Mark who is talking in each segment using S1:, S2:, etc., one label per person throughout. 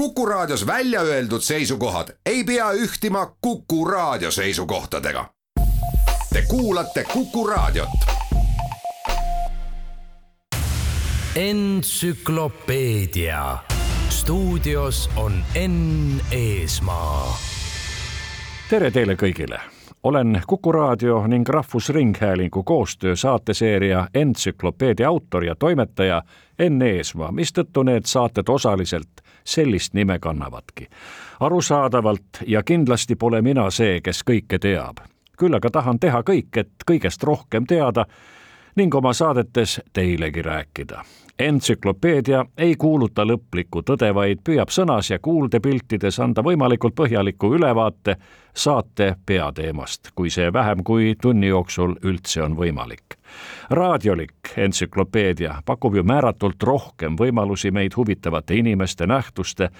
S1: Kuku Raadios välja öeldud seisukohad ei pea ühtima Kuku Raadio seisukohtadega. Te kuulate Kuku Raadiot.
S2: entsüklopeedia stuudios on Enn Eesmaa.
S3: tere teile kõigile olen Kuku raadio ning Rahvusringhäälingu koostöö saateseeria Entsüklopeedia autor ja toimetaja Enn Eesmaa, mistõttu need saated osaliselt sellist nime kannavadki. arusaadavalt ja kindlasti pole mina see, kes kõike teab. küll aga tahan teha kõik, et kõigest rohkem teada ning oma saadetes teilegi rääkida entsüklopeedia ei kuuluta lõplikku tõde, vaid püüab sõnas ja kuuldepiltides anda võimalikult põhjaliku ülevaate saate peateemast, kui see vähem kui tunni jooksul üldse on võimalik raadiolik entsüklopeedia pakub ju määratult rohkem võimalusi meid huvitavate inimeste, nähtuste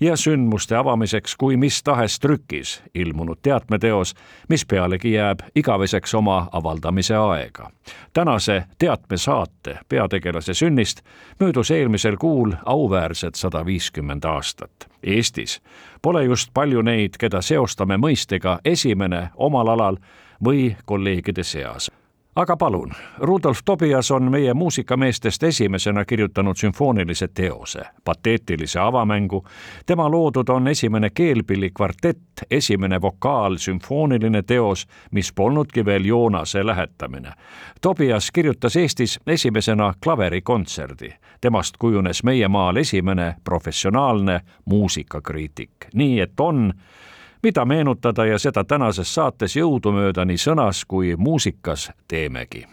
S3: ja sündmuste avamiseks kui mis tahes trükis ilmunud teatmeteos, mis pealegi jääb igaveseks oma avaldamise aega. tänase teatmesaate peategelase sünnist möödus eelmisel kuul auväärsed sada viiskümmend aastat. Eestis pole just palju neid, keda seostame mõistega esimene omal alal või kolleegide seas aga palun, Rudolf Tobias on meie muusikameestest esimesena kirjutanud sümfoonilise teose, pateetilise avamängu. tema loodud on esimene keelpillikvartett, esimene vokaalsümfooniline teos, mis polnudki veel Joonase lähetamine. Tobias kirjutas Eestis esimesena klaverikontserdi. temast kujunes meie maal esimene professionaalne muusikakriitik, nii et on mida meenutada ja seda tänases saates jõudumööda nii sõnas kui muusikas teemegi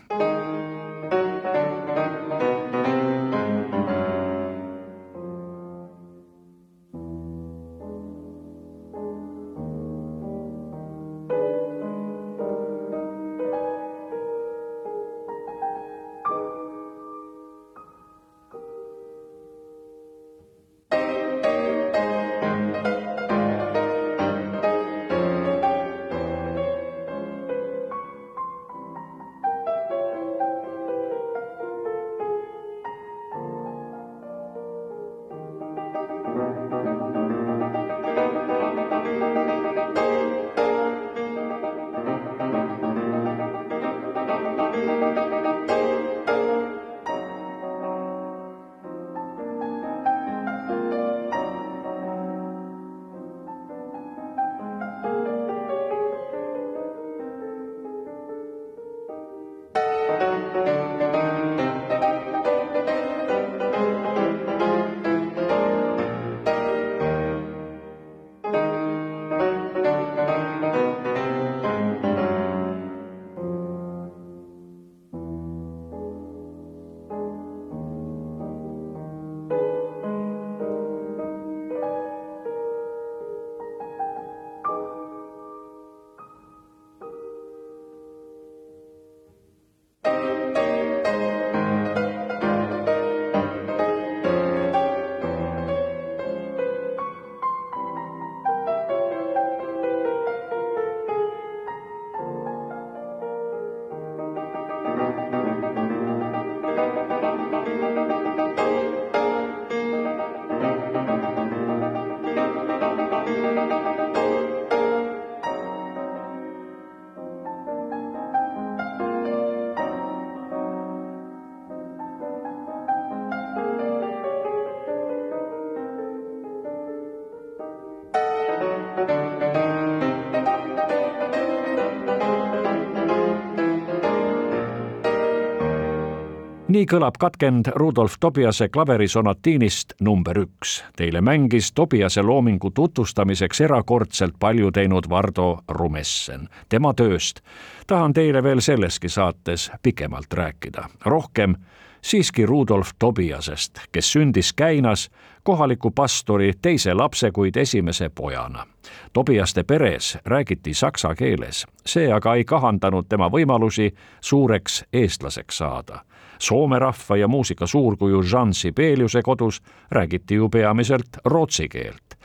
S3: nii kõlab katkend Rudolf Tobiase klaverisonatiinist number üks. Teile mängis Tobiase loomingu tutvustamiseks erakordselt palju teinud Vardo Rumessen. tema tööst tahan teile veel selleski saates pikemalt rääkida. rohkem siiski Rudolf Tobiasest, kes sündis Käinas kohaliku pastori teise lapse, kuid esimese pojana. Tobiaste peres räägiti saksa keeles, see aga ei kahandanud tema võimalusi suureks eestlaseks saada Soome rahva ja muusika suurkuju Jean Sibeliuse kodus räägiti ju peamiselt rootsi keelt.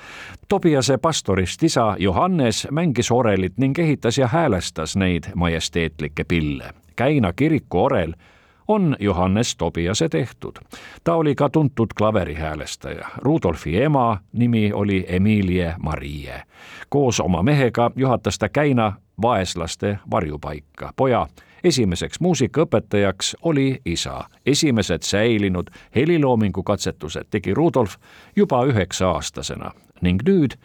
S3: Tobiase pastorist isa Johannes mängis orelit ning ehitas ja häälestas neid majesteetlikke pille. Käina kiriku orel on Johannes Tobiase tehtud. ta oli ka tuntud klaverihäälestaja. Rudolfi ema nimi oli Emilie Marie. koos oma mehega juhatas ta Käina vaeslaste varjupaika. poja esimeseks muusikaõpetajaks oli isa. esimesed säilinud heliloomingu katsetused tegi Rudolf juba üheksa-aastasena ning nüüd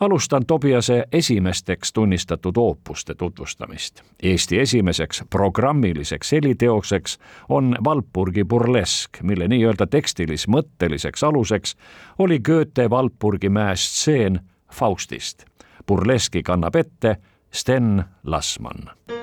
S3: alustan Tobiase esimesteks tunnistatud oopuste tutvustamist. Eesti esimeseks programmiliseks heliteoseks on Valpurgi burlesk, mille nii-öelda tekstilis-mõtteliseks aluseks oli Goethe Valpurgi mäestseen Faustist. burleski kannab ette Sten Lasman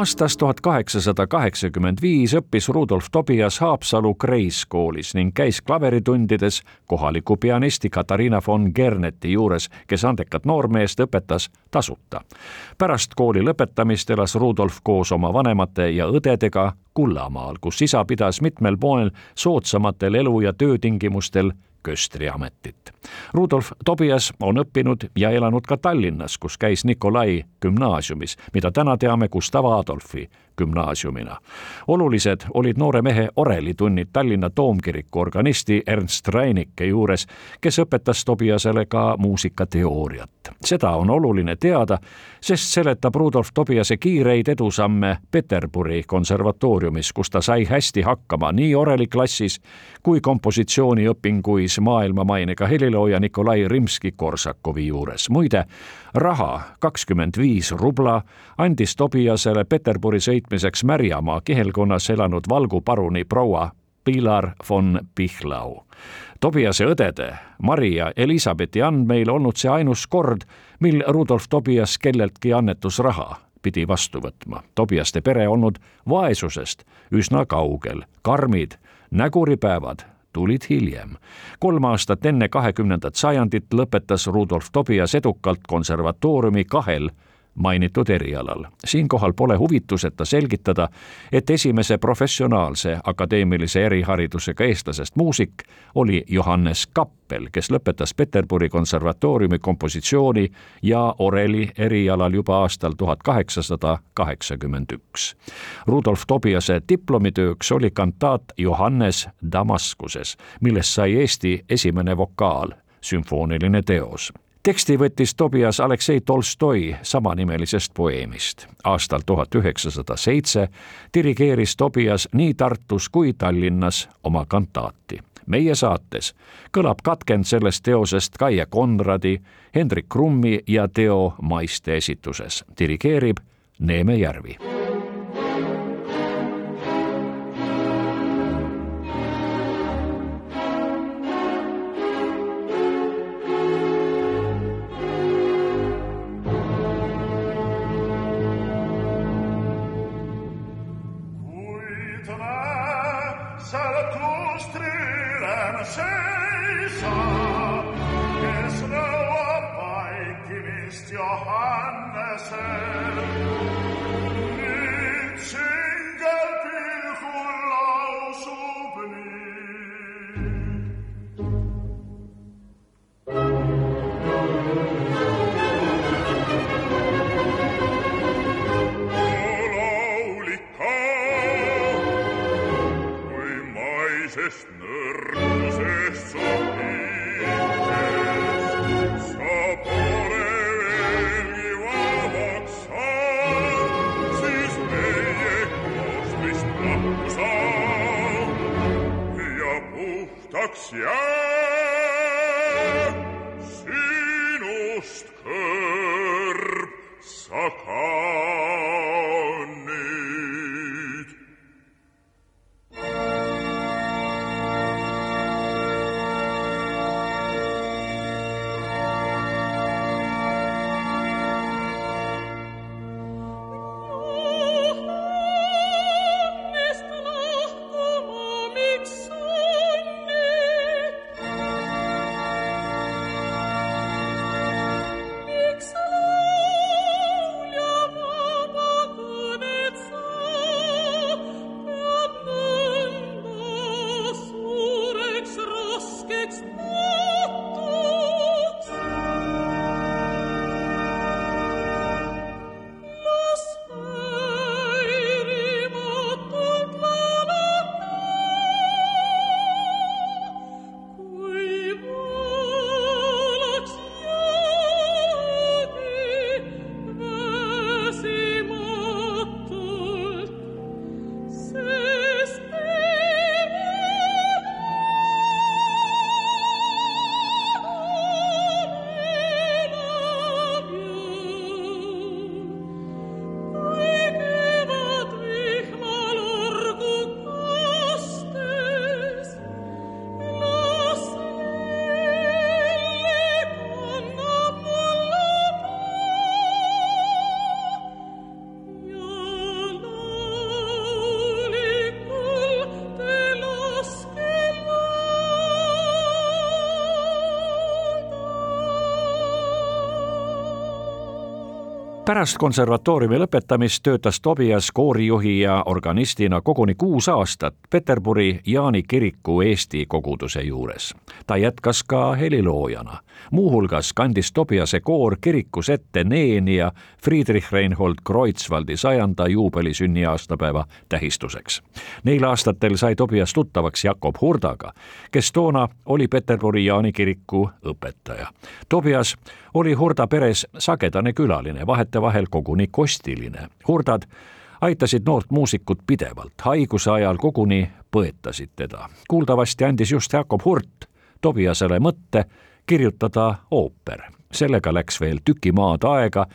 S3: aastast tuhat kaheksasada kaheksakümmend viis õppis Rudolf Tobias Haapsalu Kreis koolis ning käis klaveritundides kohaliku pianisti Katariina von Gerneti juures, kes andekat noormeest õpetas tasuta. pärast kooli lõpetamist elas Rudolf koos oma vanemate ja õdedega Kullamaal, kus isa pidas mitmel moel soodsamatel elu- ja töötingimustel köstriametit. Rudolf Tobias on õppinud ja elanud ka Tallinnas, kus käis Nikolai gümnaasiumis, mida täna teame Gustav Adolfi gümnaasiumina. olulised olid noore mehe orelitunnid Tallinna Toomkiriku organisti Ernst Reinike juures, kes õpetas Tobiasele ka muusikateooriat. seda on oluline teada, sest seletab Rudolf Tobiase kiireid edusamme Peterburi konservatooriumis, kus ta sai hästi hakkama nii oreliklassis kui kompositsiooniõpinguis maailmamainega helilooja Nikolai Rimski-Korsakovi juures. muide, raha kakskümmend viis rubla andis Tobiasele Peterburi sõitmiseks Märjamaa kihelkonnas elanud valguparuni proua Pilar von Pichlau. Tobiase õdede Mari ja Elizabethi andmeil olnud see ainus kord, mil Rudolf Tobias kelleltki annetusraha pidi vastu võtma. Tobiaste pere olnud vaesusest üsna kaugel, karmid näguripäevad tulid hiljem. kolm aastat enne kahekümnendat sajandit lõpetas Rudolf Tobias edukalt konservatooriumi kahel mainitud erialal. siinkohal pole huvituseta selgitada, et esimese professionaalse akadeemilise eriharidusega eestlasest muusik oli Johannes Kappel, kes lõpetas Peterburi konservatooriumi kompositsiooni ja oreli erialal juba aastal tuhat kaheksasada kaheksakümmend üks. Rudolf Tobiase diplomitööks oli kantaat Johannes Damaskuses, millest sai Eesti esimene vokaal, sümfooniline teos teksti võttis Tobias Aleksei Tolstoi samanimelisest poeemist. aastal tuhat üheksasada seitse dirigeeris Tobias nii Tartus kui Tallinnas oma kantaati. meie saates kõlab katkend sellest teosest Kaie Konradi, Hendrik Krummi ja Teo Maiste esituses. dirigeerib Neeme Järvi pärast konservatooriumi lõpetamist töötas Tobias koorijuhi ja organistina koguni kuus aastat Peterburi Jaani kiriku Eesti koguduse juures. ta jätkas ka heliloojana. muuhulgas kandis Tobiase koor kirikus ette Neeni ja Friedrich Reinhold Kreutzwaldi sajanda juubeli sünniaastapäeva tähistuseks. Neil aastatel sai Tobias tuttavaks Jakob Hurdaga, kes toona oli Peterburi Jaani kiriku õpetaja. Tobias oli Hurda peres sagedane külaline, vahetevahel koguni kostiline. Hurdad aitasid noort muusikut pidevalt, haiguse ajal koguni põetasid teda. kuuldavasti andis just Jakob Hurt Tobiasele mõtte kirjutada ooper. sellega läks veel tüki maad aega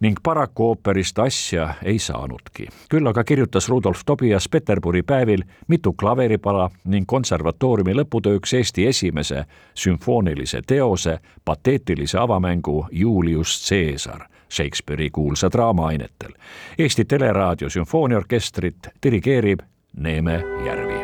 S3: ning paraku ooperist asja ei saanudki. küll aga kirjutas Rudolf Tobias Peterburi päevil mitu klaveripala ning konservatooriumi lõputööks Eesti esimese sümfoonilise teose, pateetilise avamängu Julius Caesar Shakespeare'i kuulsa draama ainetel. Eesti Teleraadio sümfooniaorkestrit dirigeerib Neeme Järvi.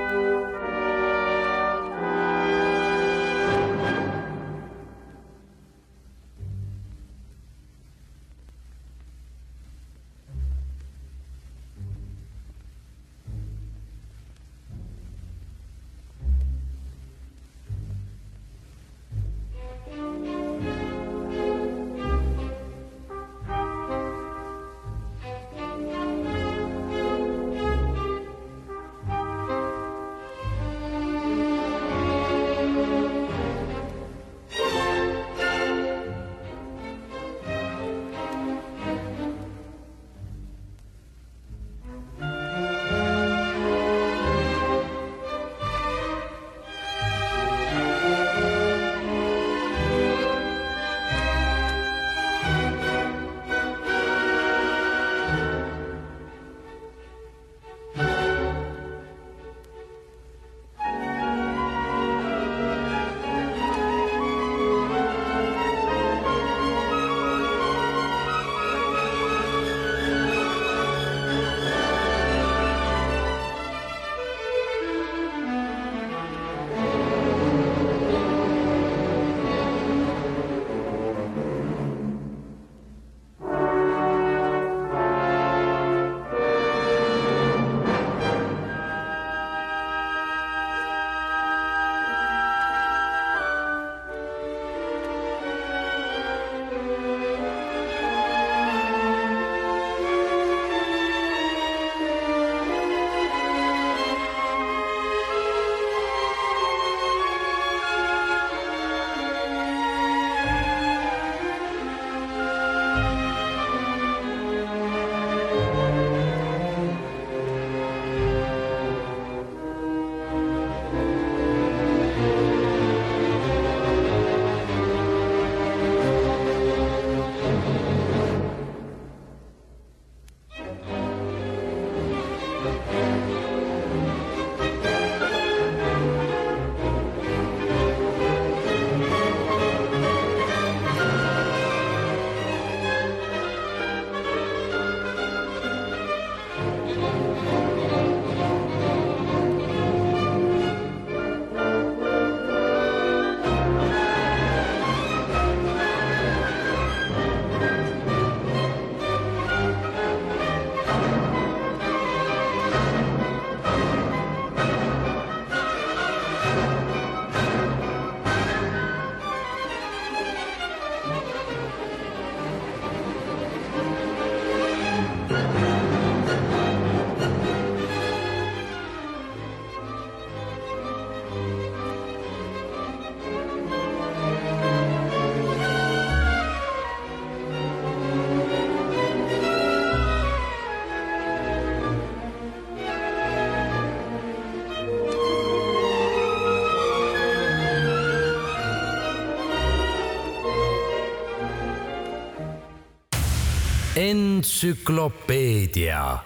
S2: Entsüklopeedia.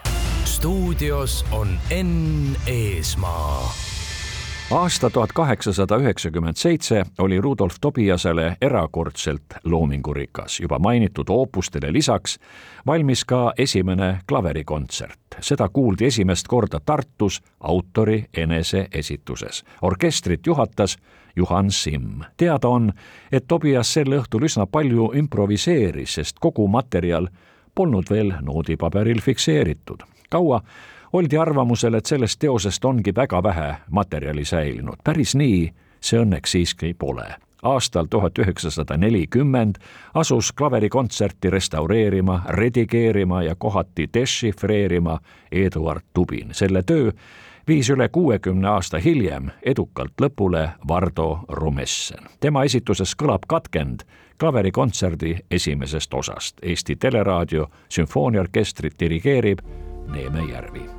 S2: stuudios on Enn Eesmaa
S3: aasta tuhat kaheksasada üheksakümmend seitse oli Rudolf Tobiasele erakordselt loomingurikas. juba mainitud oopustele lisaks valmis ka esimene klaverikontsert. seda kuuldi esimest korda Tartus autori eneseesituses. orkestrit juhatas Juhan Simm. teada on, et Tobias sel õhtul üsna palju improviseeris, sest kogu materjal polnud veel noodipaberil fikseeritud. kaua oldi arvamusel, et sellest teosest ongi väga vähe materjali säilinud. päris nii see õnneks siiski pole. aastal tuhat üheksasada nelikümmend asus klaverikontserti restaureerima, redigeerima ja kohati dešifreerima Eduard Tubin. selle töö viis üle kuuekümne aasta hiljem edukalt lõpule Vardo Rumessen. tema esituses kõlab katkend klaverikontserdi esimesest osast. Eesti Teleraadio sümfooniaorkestrit dirigeerib Neeme Järvi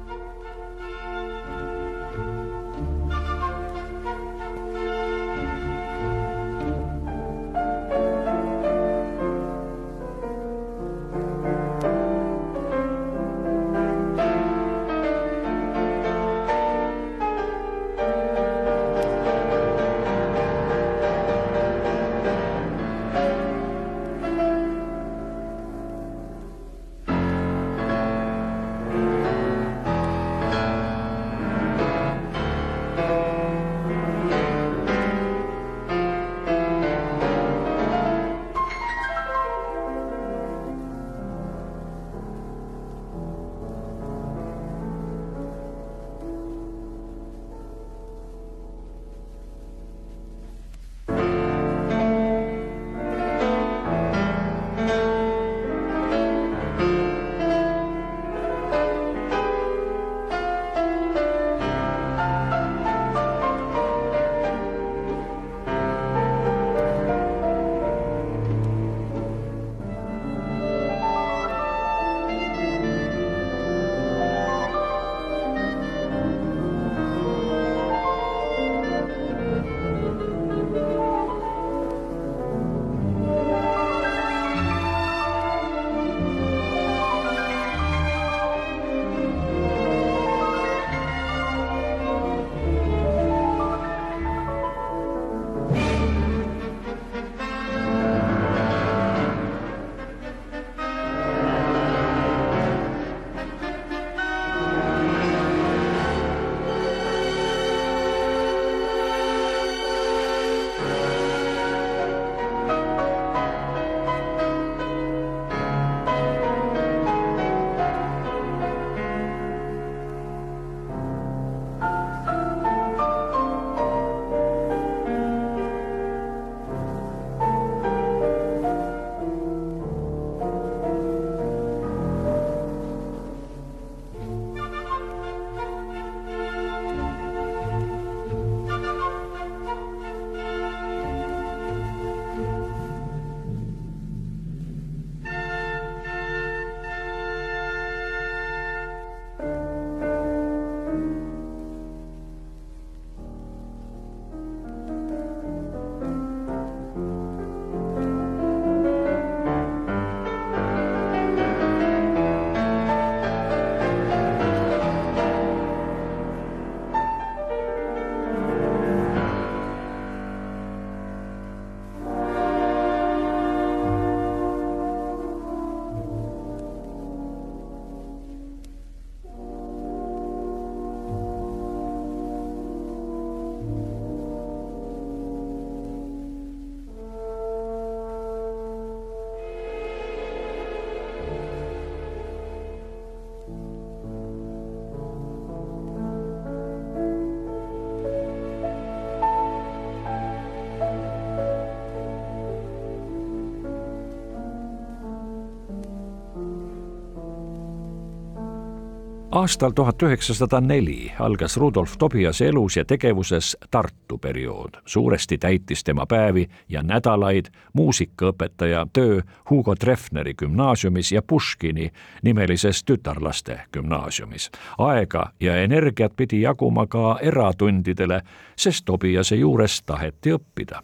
S3: aastal tuhat üheksasada neli algas Rudolf Tobiase elus ja tegevuses Tartu periood. suuresti täitis tema päevi ja nädalaid muusikaõpetaja töö Hugo Treffneri gümnaasiumis ja Puškini nimelises tütarlaste gümnaasiumis. aega ja energiat pidi jaguma ka eratundidele, sest Tobiase juures taheti õppida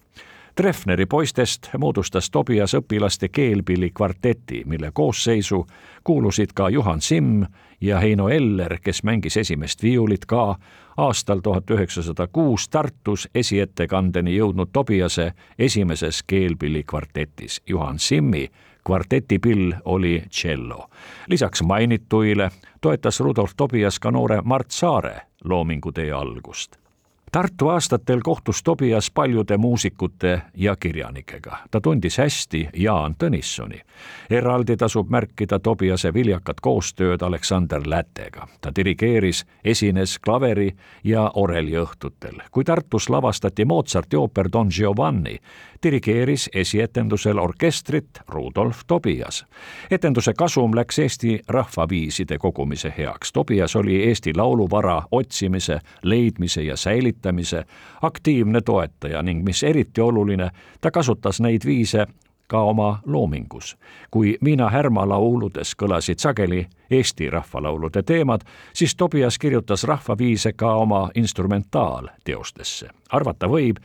S3: Treffneri poistest moodustas Tobias õpilaste keelpilli kvarteti, mille koosseisu kuulusid ka Juhan Simm ja Heino Eller, kes mängis esimest viiulit ka aastal tuhat üheksasada kuus Tartus esiettekandeni jõudnud Tobiase esimeses keelpilli kvartetis. Juhan Simmi kvartetipill oli tšello. lisaks mainituile toetas Rudolf Tobias ka noore Mart Saare loomingutee algust Tartu aastatel kohtus Tobias paljude muusikute ja kirjanikega. ta tundis hästi Jaan Tõnissoni. eraldi tasub märkida Tobiase viljakat koostööd Aleksander Lätega. ta dirigeeris, esines klaveri ja oreliõhtutel. kui Tartus lavastati Mozarti ooper Don Giovanni, dirigeeris esietendusel orkestrit Rudolf Tobias. etenduse kasum läks Eesti rahvaviiside kogumise heaks. Tobias oli Eesti lauluvara otsimise, leidmise ja säilitamise aktiivne toetaja ning mis eriti oluline, ta kasutas neid viise ka oma loomingus. kui Miina Härma lauludes kõlasid sageli Eesti rahvalaulude teemad, siis Tobias kirjutas rahvaviise ka oma instrumentaalteostesse. arvata võib,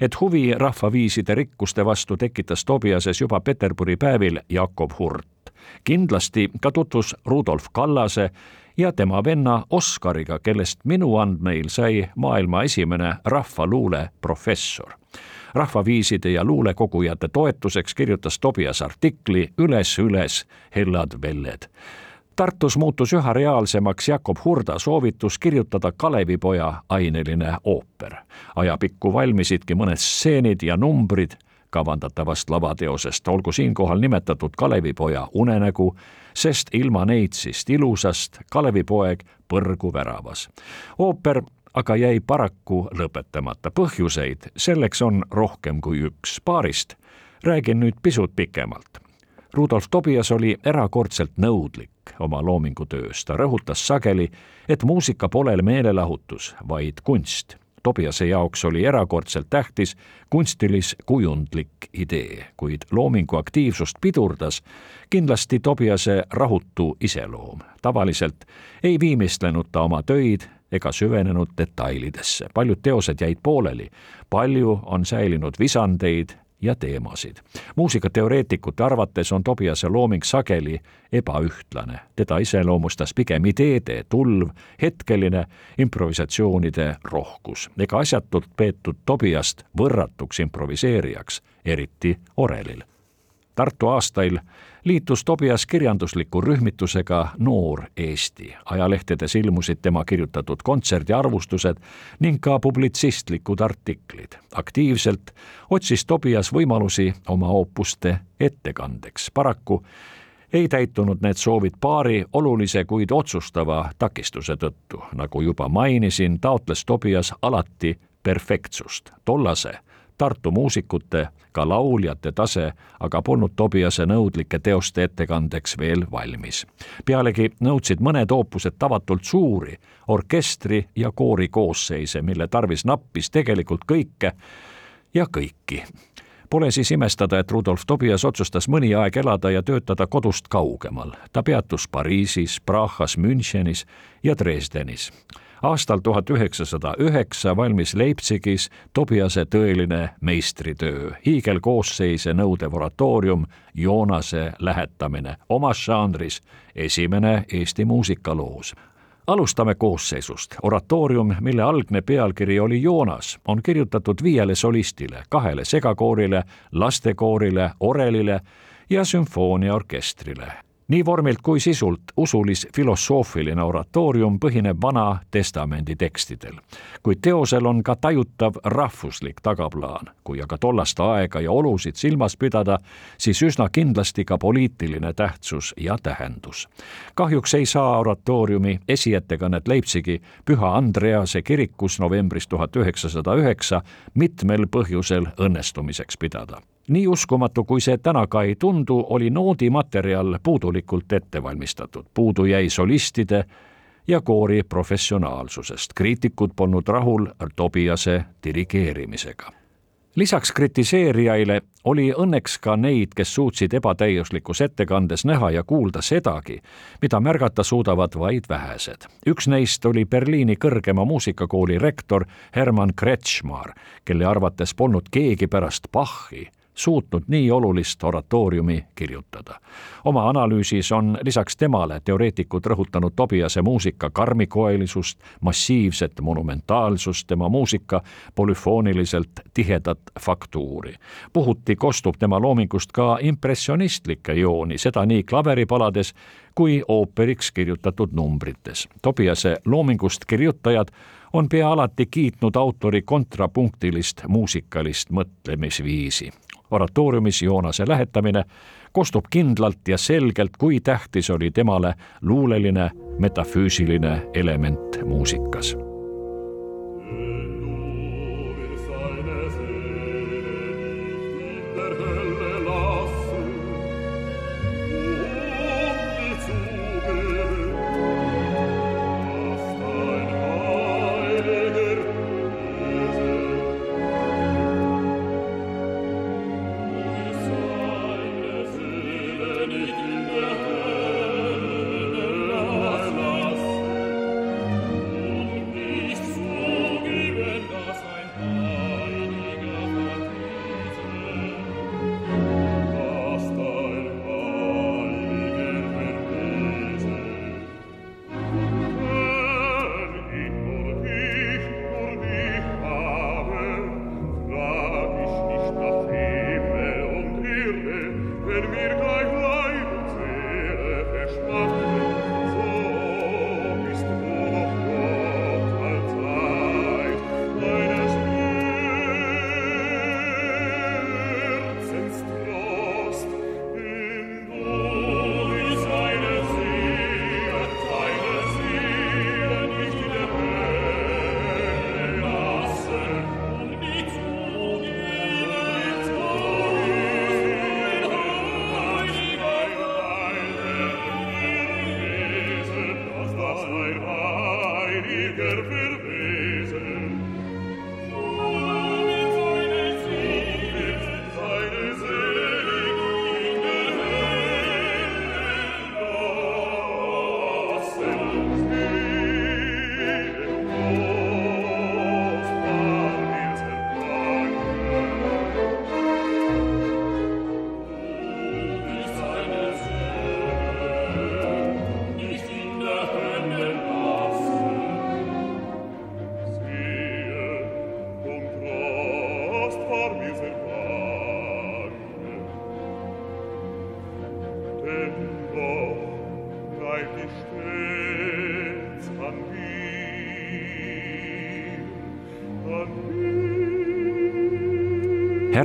S3: et huvi rahvaviiside rikkuste vastu tekitas Tobiases juba Peterburi päevil Jakob Hurt. kindlasti ka tutvus Rudolf Kallase ja tema venna Oskariga, kellest minu andmeil sai maailma esimene rahvaluule professor rahvaviiside ja luulekogujate toetuseks kirjutas Tobias artikli Üles, üles, hellad velled. Tartus muutus üha reaalsemaks Jakob Hurda soovitus kirjutada Kalevipoja aineline ooper. ajapikku valmisidki mõned stseenid ja numbrid kavandatavast lavateosest, olgu siinkohal nimetatud Kalevipoja unenägu, sest ilma neitsist ilusast Kalevipoeg põrgu väravas. ooper aga jäi paraku lõpetamata. põhjuseid selleks on rohkem kui üks. paarist räägin nüüd pisut pikemalt. Rudolf Tobias oli erakordselt nõudlik oma loomingutöös, ta rõhutas sageli, et muusika pole meelelahutus, vaid kunst. Tobiase jaoks oli erakordselt tähtis kunstilis-kujundlik idee, kuid loomingu aktiivsust pidurdas kindlasti Tobiase rahutu iseloom. tavaliselt ei viimistlenud ta oma töid ega süvenenud detailidesse. paljud teosed jäid pooleli, palju on säilinud visandeid ja teemasid. muusikateoreetikute arvates on Tobiase looming sageli ebaühtlane, teda iseloomustas pigem ideede tulv, hetkeline improvisatsioonide rohkus. Ega asjatult peetud Tobiast võrratuks improviseerijaks, eriti orelil Tartu aastail liitus Tobias kirjandusliku rühmitusega Noor Eesti. ajalehtedes ilmusid tema kirjutatud kontserdiarvustused ning ka publitsistlikud artiklid. aktiivselt otsis Tobias võimalusi oma oopuste ettekandeks. paraku ei täitunud need soovid paari olulise, kuid otsustava takistuse tõttu. nagu juba mainisin, taotles Tobias alati perfektsust, tollase Tartu muusikute, ka lauljate tase aga polnud Tobiase nõudlike teoste ettekandeks veel valmis. pealegi nõudsid mõned oopused tavatult suuri orkestri ja koori koosseise, mille tarvis nappis tegelikult kõike ja kõiki Pole siis imestada, et Rudolf Tobias otsustas mõni aeg elada ja töötada kodust kaugemal. ta peatus Pariisis, Prahas, Münchenis ja Dresdenis aastal tuhat üheksasada üheksa valmis Leipzigis Tobiase tõeline meistritöö, hiigelkoosseise nõudev oratoorium Joonase lähetamine omas žanris, esimene Eesti muusikaloos alustame koosseisust. oratoorium, mille algne pealkiri oli Joonas, on kirjutatud viiele solistile, kahele segakoorile, lastekoorile, orelile ja sümfooniaorkestrile nii vormilt kui sisult usulis-filosoofiline oratoorium põhineb Vana Testamendi tekstidel. kuid teosel on ka tajutav rahvuslik tagaplaan. kui aga tollast aega ja olusid silmas pidada, siis üsna kindlasti ka poliitiline tähtsus ja tähendus. kahjuks ei saa oratooriumi esiettekannet Leipzigi Püha Andrease kirikus novembris tuhat üheksasada üheksa mitmel põhjusel õnnestumiseks pidada nii uskumatu, kui see täna ka ei tundu, oli noodimaterjal puudulikult ette valmistatud, puudu jäi solistide ja koori professionaalsusest, kriitikud polnud rahul Tobiase dirigeerimisega. Lisaks kritiseerijaile oli õnneks ka neid, kes suutsid ebatäiuslikus ettekandes näha ja kuulda sedagi, mida märgata suudavad vaid vähesed. üks neist oli Berliini kõrgema muusikakooli rektor Hermann Kretschmar, kelle arvates polnud keegi pärast Bachi suutnud nii olulist oratooriumi kirjutada. oma analüüsis on lisaks temale teoreetikud rõhutanud Tobiase muusika karmikoelisust, massiivset monumentaalsust, tema muusika polüfooniliselt tihedat faktuuri. puhuti kostub tema loomingust ka impressionistlikke jooni, seda nii klaveripalades kui ooperiks kirjutatud numbrites. Tobiase loomingust kirjutajad on pea alati kiitnud autori kontrapunktilist muusikalist mõtlemisviisi oratooriumis Joonase lähetamine kostub kindlalt ja selgelt, kui tähtis oli temale luuleline metafüüsiline element muusikas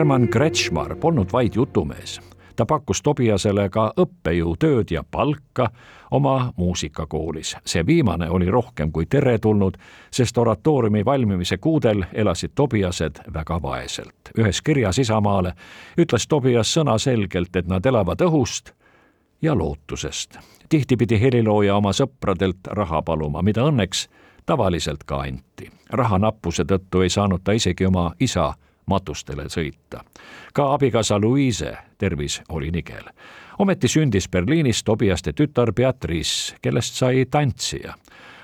S3: Herman Kretschmar polnud vaid jutumees. ta pakkus Tobiasele ka õppejõutööd ja palka oma muusikakoolis. see viimane oli rohkem kui teretulnud, sest oratooriumi valmimise kuudel elasid Tobiased väga vaeselt. ühes kirjas Isamaale ütles Tobias sõnaselgelt, et nad elavad õhust ja lootusest. tihti pidi helilooja oma sõpradelt raha paluma, mida õnneks tavaliselt ka anti. rahanappuse tõttu ei saanud ta isegi oma isa matustele sõita. ka abikaasa Louise tervis oli nigel. ometi sündis Berliinis Tobiaste tütar Beatrice, kellest sai tantsija.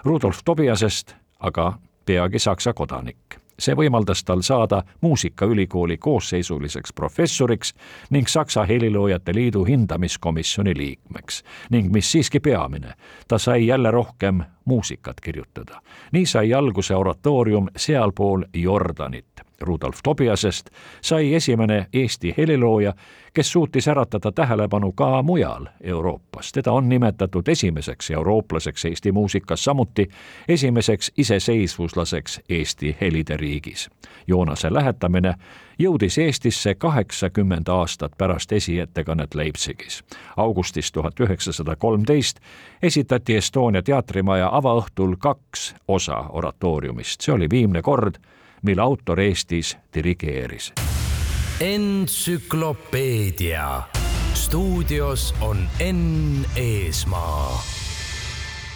S3: Rudolf Tobiasest aga peagi Saksa kodanik see võimaldas tal saada Muusikaülikooli koosseisuliseks professoriks ning Saksa Heliloojate Liidu hindamiskomisjoni liikmeks. ning mis siiski peamine, ta sai jälle rohkem muusikat kirjutada. nii sai alguse oratoorium sealpool Jordanit. Rudolf Tobiasest sai esimene Eesti helilooja, kes suutis äratada tähelepanu ka mujal Euroopas. teda on nimetatud esimeseks eurooplaseks Eesti muusikas, samuti esimeseks iseseisvuslaseks Eesti helide riigis. Joonase lähetamine jõudis Eestisse kaheksakümmend aastat pärast esiettekannet Leipzigis. augustis tuhat üheksasada kolmteist esitati Estonia teatrimaja avaõhtul kaks osa oratooriumist, see oli viimne kord, mil autor Eestis dirigeeris.
S2: entsüklopeedia stuudios on Enn Eesmaa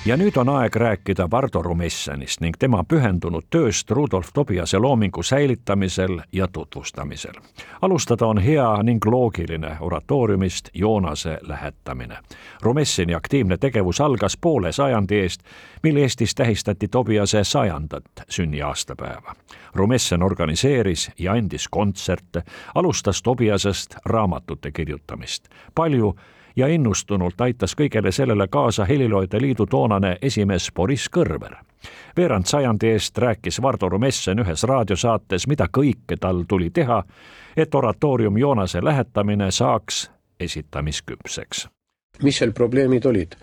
S3: ja nüüd on aeg rääkida Vardo Rumessanist ning tema pühendunud tööst Rudolf Tobiase loomingu säilitamisel ja tutvustamisel. alustada on hea ning loogiline oratooriumist Joonase lähetamine. Rumessini aktiivne tegevus algas poole sajandi eest, mil Eestis tähistati Tobiase sajandat sünniaastapäeva. Rumessen organiseeris ja andis kontserte, alustas Tobiasest raamatute kirjutamist. palju ja innustunult aitas kõigele sellele kaasa Heliloide Liidu toonane esimees Boris Kõrver. veerand sajandi eest rääkis Vardo Rumessen ühes raadiosaates, mida kõike tal tuli teha, et oratoorium Joonase lähetamine saaks esitamisküpseks
S4: mis seal probleemid olid?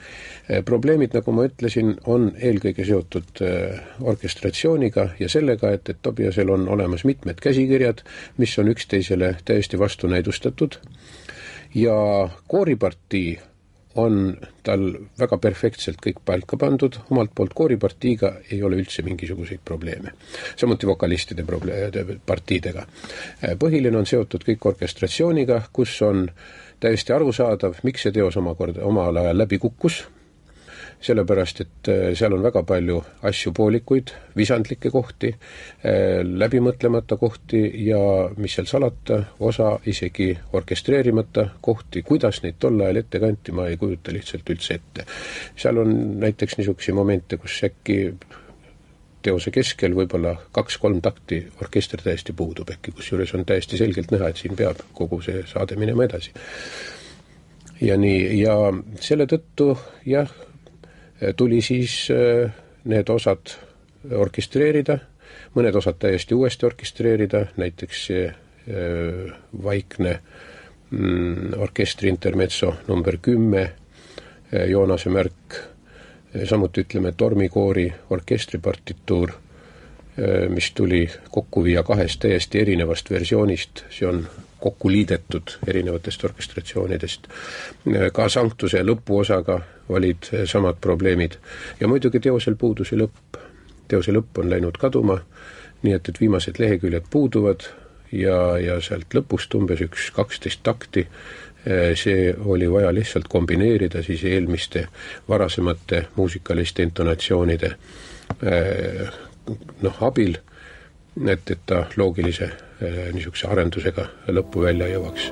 S4: probleemid, nagu ma ütlesin, on eelkõige seotud äh, orkestratsiooniga ja sellega, et, et Tobiasel on olemas mitmed käsikirjad, mis on üksteisele täiesti vastunäidustatud ja kooripartii on tal väga perfektselt kõik paika pandud, omalt poolt kooripartiiga ei ole üldse mingisuguseid probleeme. samuti vokalistide proble-, partiidega. põhiline on seotud kõik orkestratsiooniga, kus on täiesti arusaadav, miks see teos omakorda omal ajal läbi kukkus sellepärast et äh, seal on väga palju asju poolikuid, visandlikke kohti, äh, läbimõtlemata kohti ja mis seal salata, osa isegi orkestreerimata kohti, kuidas neid tol ajal ette kanti, ma ei kujuta lihtsalt üldse ette. seal on näiteks niisuguseid momente, kus äkki teose keskel võib-olla kaks-kolm takti orkester täiesti puudub äkki, kusjuures on täiesti selgelt näha, et siin peab kogu see saade minema edasi. ja nii, ja selle tõttu jah, tuli siis äh, need osad orkestreerida, mõned osad täiesti uuesti orkestreerida, näiteks see äh, vaikne mm, orkestri intermezzo number kümme, äh, Joonase märk, samuti ütleme tormikoori orkestripartituur, mis tuli kokku viia kahest täiesti erinevast versioonist, see on kokku liidetud erinevatest orkestratsioonidest. ka Sanktuse lõpuosaga olid samad probleemid ja muidugi teosel puudus ju lõpp. teose lõpp on läinud kaduma, nii et, et viimased leheküljed puuduvad ja, ja sealt lõpust umbes üks kaksteist takti, see oli vaja lihtsalt kombineerida siis eelmiste varasemate muusikaliste intonatsioonide noh, abil, et, et ta loogilise Äh, niisuguse arendusega lõppu välja jõuaks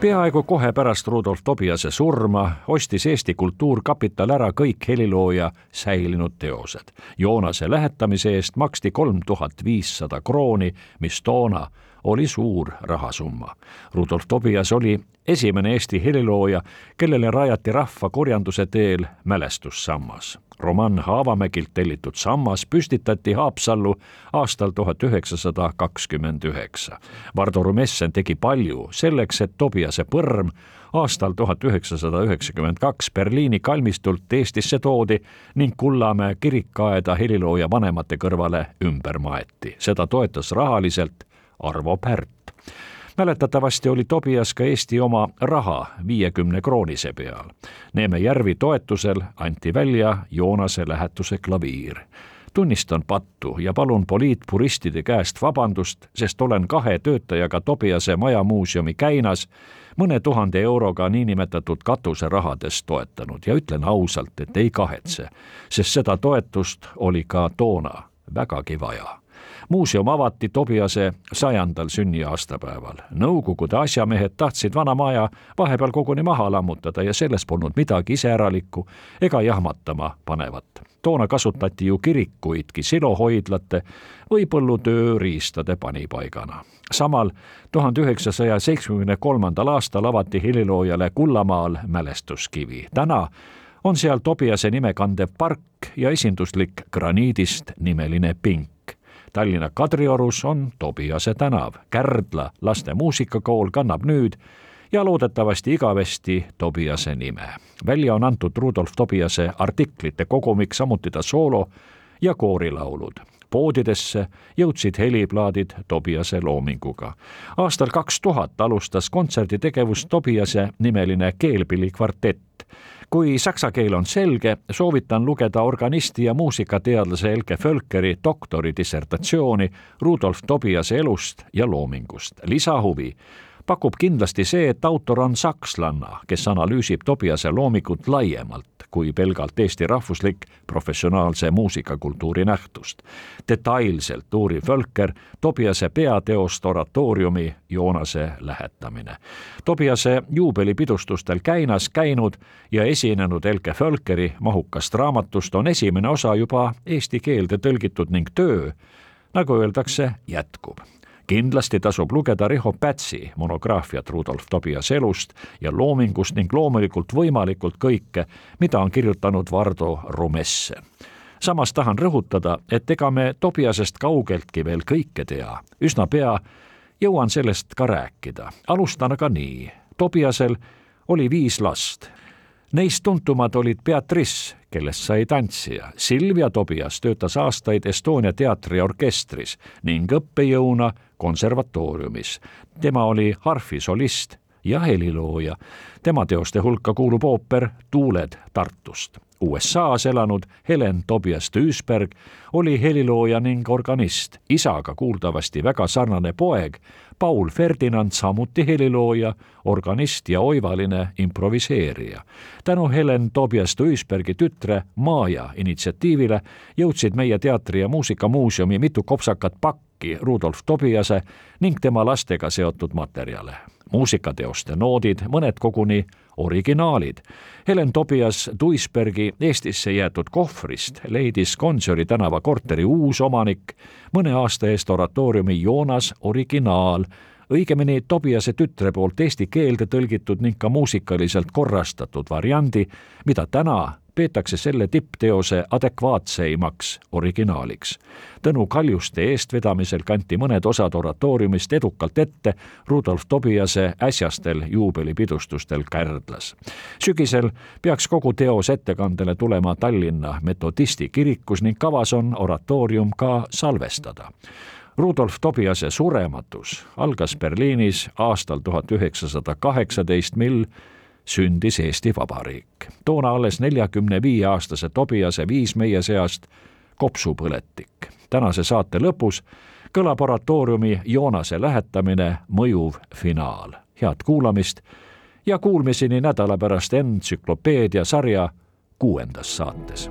S3: peaaegu kohe pärast Rudolf Tobiase surma ostis Eesti Kultuurkapital ära kõik helilooja säilinud teosed. Joonase lähetamise eest maksti kolm tuhat viissada krooni, mis toona oli suur rahasumma. Rudolf Tobias oli esimene Eesti helilooja, kellele rajati rahva kurjanduse teel mälestussammas. Roman Haavamägilt tellitud sammas püstitati Haapsallu aastal tuhat üheksasada kakskümmend üheksa. Vardo Rumessen tegi palju selleks, et Tobiase põrm aastal tuhat üheksasada üheksakümmend kaks Berliini kalmistult Eestisse toodi ning Kullamäe kirikaeda helilooja vanemate kõrvale ümber maeti. seda toetas rahaliselt Arvo Pärt. mäletatavasti oli Tobias ka Eesti oma raha viiekümne kroonise peal. Neeme Järvi toetusel anti välja Joonase lähetuse klaviir tunnistan pattu ja palun poliitpuristide käest vabandust, sest olen kahe töötajaga Tobiase majamuuseumi käinas mõne tuhande euroga niinimetatud katuserahadest toetanud ja ütlen ausalt, et ei kahetse, sest seda toetust oli ka toona vägagi vaja muuseum avati Tobiase sajandal sünniaastapäeval. Nõukogude asjamehed tahtsid vana maja vahepeal koguni maha lammutada ja selles polnud midagi iseäralikku ega jahmatama panevat. toona kasutati ju kirikuidki silohoidlate või põllutööriistade panipaigana. samal tuhande üheksasaja seitsmekümne kolmandal aastal avati heliloojale Kullamaal mälestuskivi. täna on seal Tobiase nime kandev park ja esinduslik graniidist nimeline pink. Tallinna Kadriorus on Tobiase tänav, Kärdla laste muusikakool kannab nüüd ja loodetavasti igavesti Tobiase nime. välja on antud Rudolf Tobiase artiklite kogumik, samuti ta soolo- ja koorilaulud poodidesse jõudsid heliplaadid Tobiase loominguga. aastal kaks tuhat alustas kontserditegevust Tobiase nimeline keelpillikvartett kui saksa keel on selge, soovitan lugeda organisti ja muusikateadlase Elke Völkeri doktoridissertatsiooni Rudolf Tobiase elust ja loomingust. lisahuvi pakub kindlasti see, et autor on sakslanna, kes analüüsib Tobiase loomingut laiemalt kui pelgalt Eesti rahvuslik professionaalse muusikakultuuri nähtust. detailselt uurib Völker Tobiase peateost oratooriumi Joonase lähetamine. Tobiase juubelipidustustel Käinas käinud ja esinenud Elke Völkeri mahukast raamatust on esimene osa juba eesti keelde tõlgitud ning töö, nagu öeldakse, jätkub kindlasti tasub lugeda Riho Pätsi monograafiat Rudolf Tobiase elust ja loomingust ning loomulikult võimalikult kõike, mida on kirjutanud Vardo Rumessen samas tahan rõhutada, et ega me Tobiasest kaugeltki veel kõike tea. üsna pea jõuan sellest ka rääkida. alustan aga nii. Tobiasel oli viis last. Neist tuntumad olid Beatrice, kellest sai tantsija. Silvia Tobias töötas aastaid Estonia teatri orkestris ning õppejõuna konservatooriumis. tema oli harfisolist ja helilooja. tema teoste hulka kuulub ooper Tuuled Tartust. USA-s elanud Helen Tobias Duisberg oli helilooja ning organist, isaga kuuldavasti väga sarnane poeg, Paul Ferdinand samuti helilooja, organist ja oivaline improviseerija. tänu Helen Tobias Duisbergi tütre Maja initsiatiivile jõudsid meie teatri- ja muusikamuuseumi mitu kopsakat pakki Rudolf Tobiase ning tema lastega seotud materjale. muusikateoste noodid, mõned koguni originaalid. Helen Tobias Duisbergi Eestisse jäetud kohvrist leidis Gonsiori tänava korteri uus omanik mõne aasta eest oratooriumi Joonas originaal, õigemini Tobiase tütre poolt eesti keelde tõlgitud ning ka muusikaliselt korrastatud variandi, mida täna peetakse selle tippteose adekvaatseimaks originaaliks. Tõnu Kaljuste eestvedamisel kanti mõned osad oratooriumist edukalt ette Rudolf Tobiase äsjastel juubelipidustustel Kärdlas. sügisel peaks kogu teos ettekandele tulema Tallinna metodisti kirikus ning kavas on oratoorium ka salvestada Rudolf Tobiase surematus algas Berliinis aastal tuhat üheksasada kaheksateist, mil sündis Eesti Vabariik. toona alles neljakümne viie aastase Tobiase viis meie seast kopsupõletik. tänase saate lõpus kõlab oratooriumi Joonase lähetamine mõjuv finaal. head kuulamist ja kuulmiseni nädala pärast entsüklopeedia sarja kuuendas saates